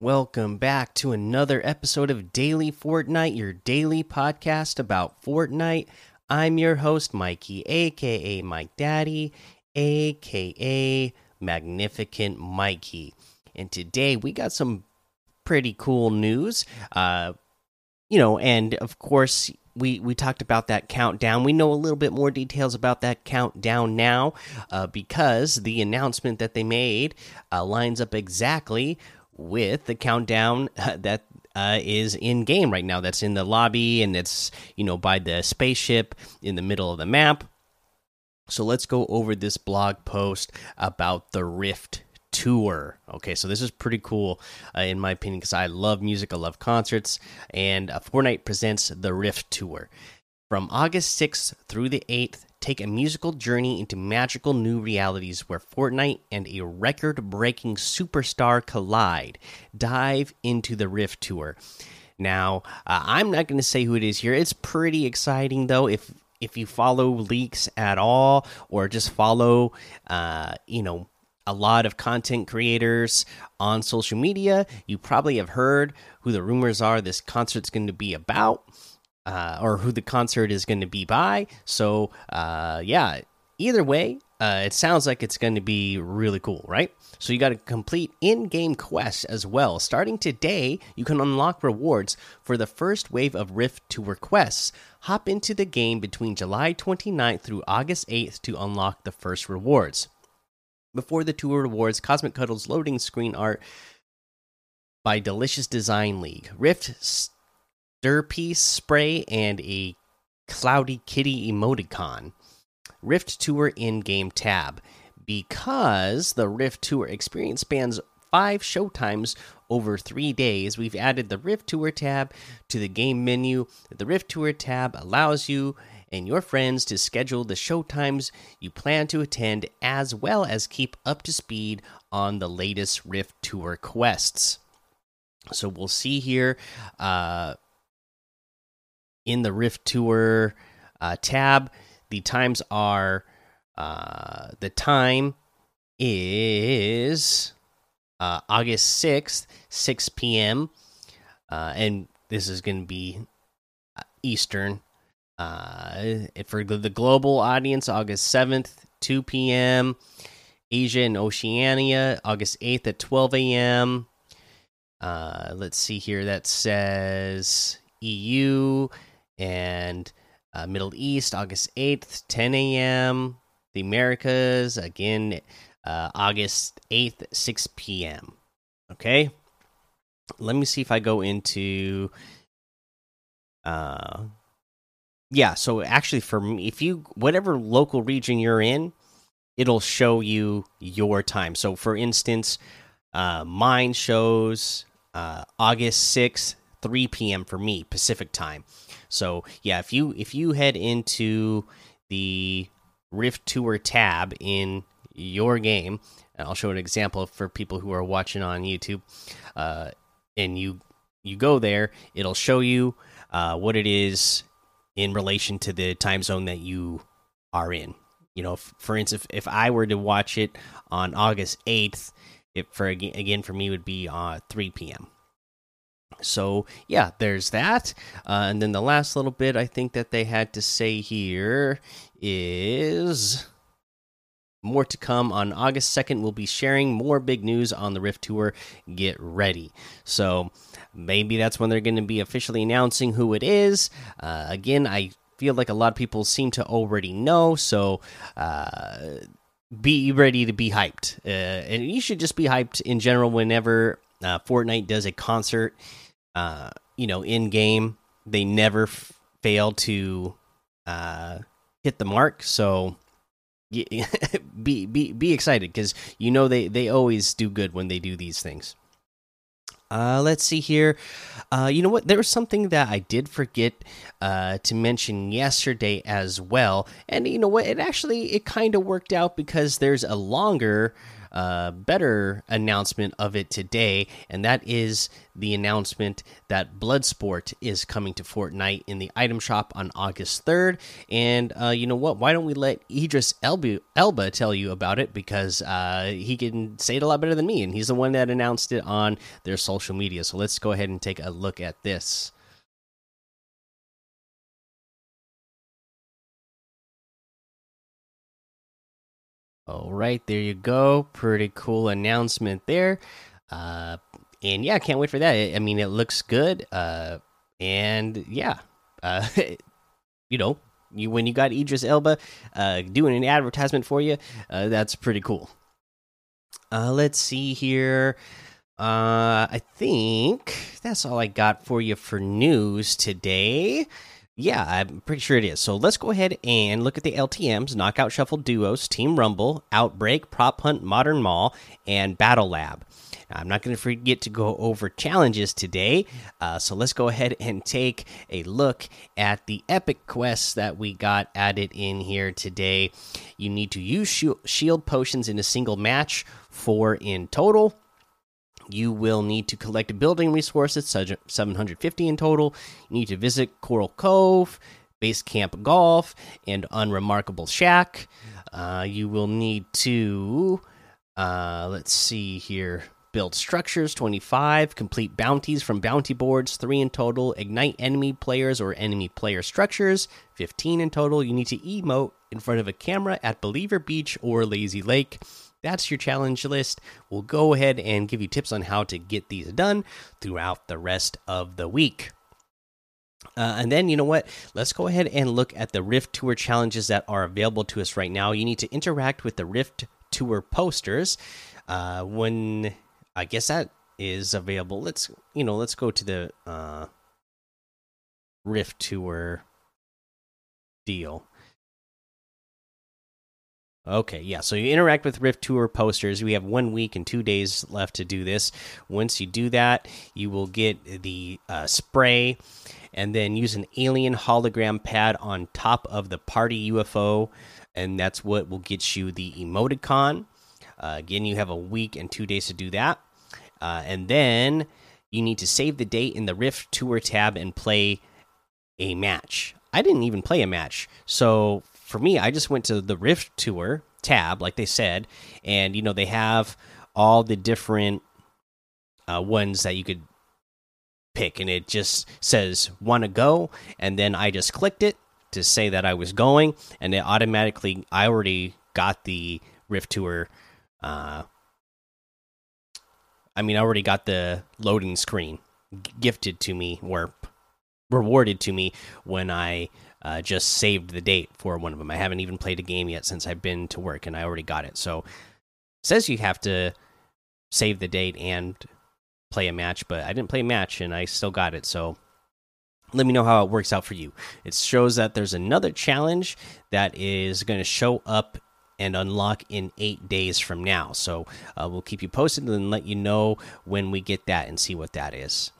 Welcome back to another episode of Daily Fortnite, your daily podcast about Fortnite. I'm your host, Mikey, aka Mike Daddy, aka Magnificent Mikey. And today we got some pretty cool news. Uh, you know, and of course, we we talked about that countdown. We know a little bit more details about that countdown now, uh, because the announcement that they made uh, lines up exactly with the countdown uh, that uh, is in game right now. That's in the lobby and it's you know by the spaceship in the middle of the map. So let's go over this blog post about the Rift tour. Okay, so this is pretty cool uh, in my opinion because I love music, I love concerts, and uh, Fortnite presents the Rift tour from August 6th through the 8th take a musical journey into magical new realities where Fortnite and a record breaking superstar collide. Dive into the Rift Tour. Now, uh, I'm not going to say who it is here. It's pretty exciting, though. If if you follow leaks at all, or just follow, uh, you know, a lot of content creators on social media, you probably have heard who the rumors are this concert's going to be about uh, or who the concert is going to be by. So, uh, yeah, either way, uh, it sounds like it's going to be really cool, right? So, you got to complete in game quests as well. Starting today, you can unlock rewards for the first wave of Rift Tour quests. Hop into the game between July 29th through August 8th to unlock the first rewards. Before the tour rewards, Cosmic Cuddles loading screen art by Delicious Design League. Rift piece spray and a cloudy kitty emoticon. Rift Tour in game tab. Because the Rift Tour experience spans five showtimes over three days, we've added the Rift Tour tab to the game menu. The Rift Tour tab allows you and your friends to schedule the showtimes you plan to attend, as well as keep up to speed on the latest Rift Tour quests. So we'll see here. Uh, in the Rift Tour uh, tab. The times are uh, the time is uh, August 6th, 6 p.m. Uh, and this is going to be uh, Eastern. Uh, for the global audience, August 7th, 2 p.m. Asia and Oceania, August 8th at 12 a.m. Let's see here. That says EU and uh, Middle East, August 8th, 10 a.m. The Americas, again, uh, August 8th, 6 p.m. Okay. Let me see if I go into. Uh, yeah, so actually, for me, if you, whatever local region you're in, it'll show you your time. So, for instance, uh, mine shows uh, August 6th, 3 p.m. for me, Pacific time. So yeah, if you if you head into the Rift Tour tab in your game, and I'll show an example for people who are watching on YouTube, uh, and you you go there, it'll show you uh, what it is in relation to the time zone that you are in. You know, if, for instance, if, if I were to watch it on August eighth, it for again for me would be uh, 3 p.m so yeah there's that. Uh, and then the last little bit i think that they had to say here is more to come on august 2nd we'll be sharing more big news on the rift tour. Get ready. So maybe that's when they're going to be officially announcing who it is. Uh, again i feel like a lot of people seem to already know. So uh, be ready to be hyped. Uh, and you should just be hyped in general whenever uh, fortnite does a concert uh, you know, in game, they never fail to uh, hit the mark. So be be be excited because you know they they always do good when they do these things. Uh, let's see here. Uh, you know what? There was something that I did forget uh, to mention yesterday as well, and you know what? It actually it kind of worked out because there's a longer uh, better announcement of it today, and that is the announcement that Bloodsport is coming to Fortnite in the item shop on August 3rd. And uh, you know what? Why don't we let Idris Elba, Elba tell you about it because uh, he can say it a lot better than me, and he's the one that announced it on their social media. So let's go ahead and take a look at this. All right, there you go. Pretty cool announcement there. Uh, and yeah, can't wait for that. I mean, it looks good. Uh, and yeah, uh, you know, you when you got Idris Elba uh, doing an advertisement for you, uh, that's pretty cool. Uh, let's see here. Uh, I think that's all I got for you for news today. Yeah, I'm pretty sure it is. So let's go ahead and look at the LTMs Knockout Shuffle Duos, Team Rumble, Outbreak, Prop Hunt, Modern Mall, and Battle Lab. Now, I'm not going to forget to go over challenges today. Uh, so let's go ahead and take a look at the epic quests that we got added in here today. You need to use shield potions in a single match, four in total you will need to collect building resources, 750 in total. You need to visit Coral Cove, Base Camp Golf, and Unremarkable Shack. Uh, you will need to, uh, let's see here, build structures 25, complete bounties from bounty boards 3 in total, ignite enemy players or enemy player structures 15 in total. You need to emote in front of a camera at Believer Beach or Lazy Lake that's your challenge list. We'll go ahead and give you tips on how to get these done throughout the rest of the week. Uh, and then, you know what? Let's go ahead and look at the Rift Tour challenges that are available to us right now. You need to interact with the Rift Tour posters. Uh, when I guess that is available, let's you know, let's go to the uh, Rift Tour deal. Okay, yeah. So you interact with Rift Tour posters. We have one week and two days left to do this. Once you do that, you will get the uh, spray and then use an alien hologram pad on top of the party UFO, and that's what will get you the emoticon. Uh, again, you have a week and two days to do that. Uh, and then you need to save the date in the Rift Tour tab and play a match. I didn't even play a match. So for me, I just went to the Rift Tour tab, like they said, and you know they have all the different uh, ones that you could pick, and it just says "want to go," and then I just clicked it to say that I was going, and it automatically I already got the Rift Tour. Uh, I mean, I already got the loading screen gifted to me or rewarded to me when I uh, just saved the date for one of them. I haven't even played a game yet since I've been to work, and I already got it. So it says you have to save the date and play a match, but I didn't play a match, and I still got it. So let me know how it works out for you. It shows that there's another challenge that is going to show up and unlock in eight days from now. So uh, we'll keep you posted and let you know when we get that and see what that is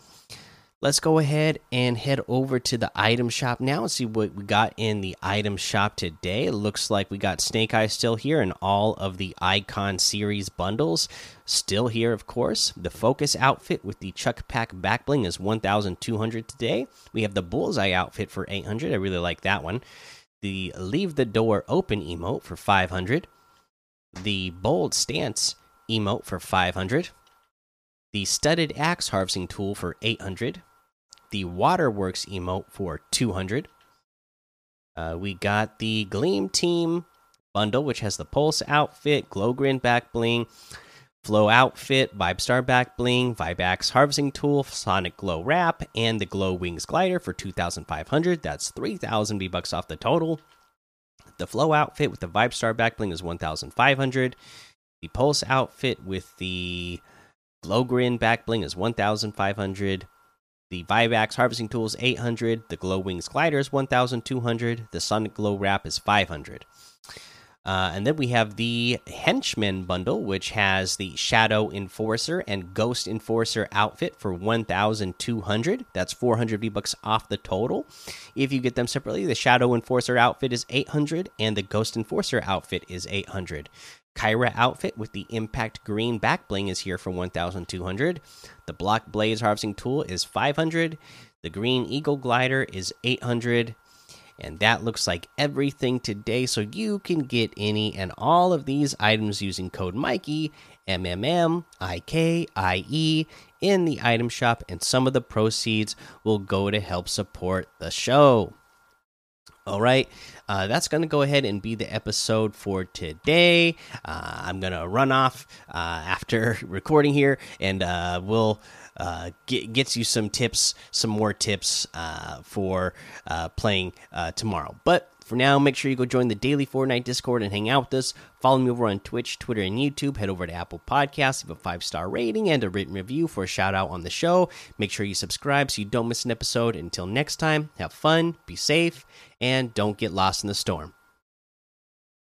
let's go ahead and head over to the item shop now and see what we got in the item shop today. It looks like we got Snake Eye still here and all of the Icon series bundles still here, of course. The Focus outfit with the Chuck Pack back bling is 1,200 today. We have the Bullseye outfit for 800. I really like that one. The Leave the Door Open emote for 500. The Bold Stance emote for 500 the studded axe harvesting tool for 800 the Waterworks emote for 200. Uh, we got the Gleam Team bundle, which has the Pulse outfit, Glow Grin back bling, Flow outfit, Vibe Star back bling, Vibeax harvesting tool, Sonic Glow wrap, and the Glow Wings glider for 2,500. That's 3,000 V bucks off the total. The Flow outfit with the Vibe Star back bling is 1,500. The Pulse outfit with the Glow Grin back bling is 1,500. The Vibeax harvesting tool is 800. The Glow Wings glider is 1,200. The Sonic Glow wrap is 500. Uh, and then we have the Henchman bundle, which has the Shadow Enforcer and Ghost Enforcer outfit for 1,200. That's 400 V bucks off the total. If you get them separately, the Shadow Enforcer outfit is 800 and the Ghost Enforcer outfit is 800. Kyra outfit with the impact green back bling is here for 1200. The block blaze harvesting tool is 500. The green eagle glider is 800. And that looks like everything today. So you can get any and all of these items using code Mikey, M M M I K I E, in the item shop. And some of the proceeds will go to help support the show. All right, uh, that's going to go ahead and be the episode for today. Uh, I'm going to run off uh, after recording here, and uh, we'll uh, get gets you some tips, some more tips uh, for playing tomorrow. But for now, make sure you go join the daily Fortnite Discord and hang out with us. Follow me over on Twitch, Twitter, and YouTube. Head over to Apple Podcasts, leave a five star rating and a written review for a shout out on the show. Make sure you subscribe so you don't miss an episode. Until next time, have fun, be safe, and don't get lost in the storm.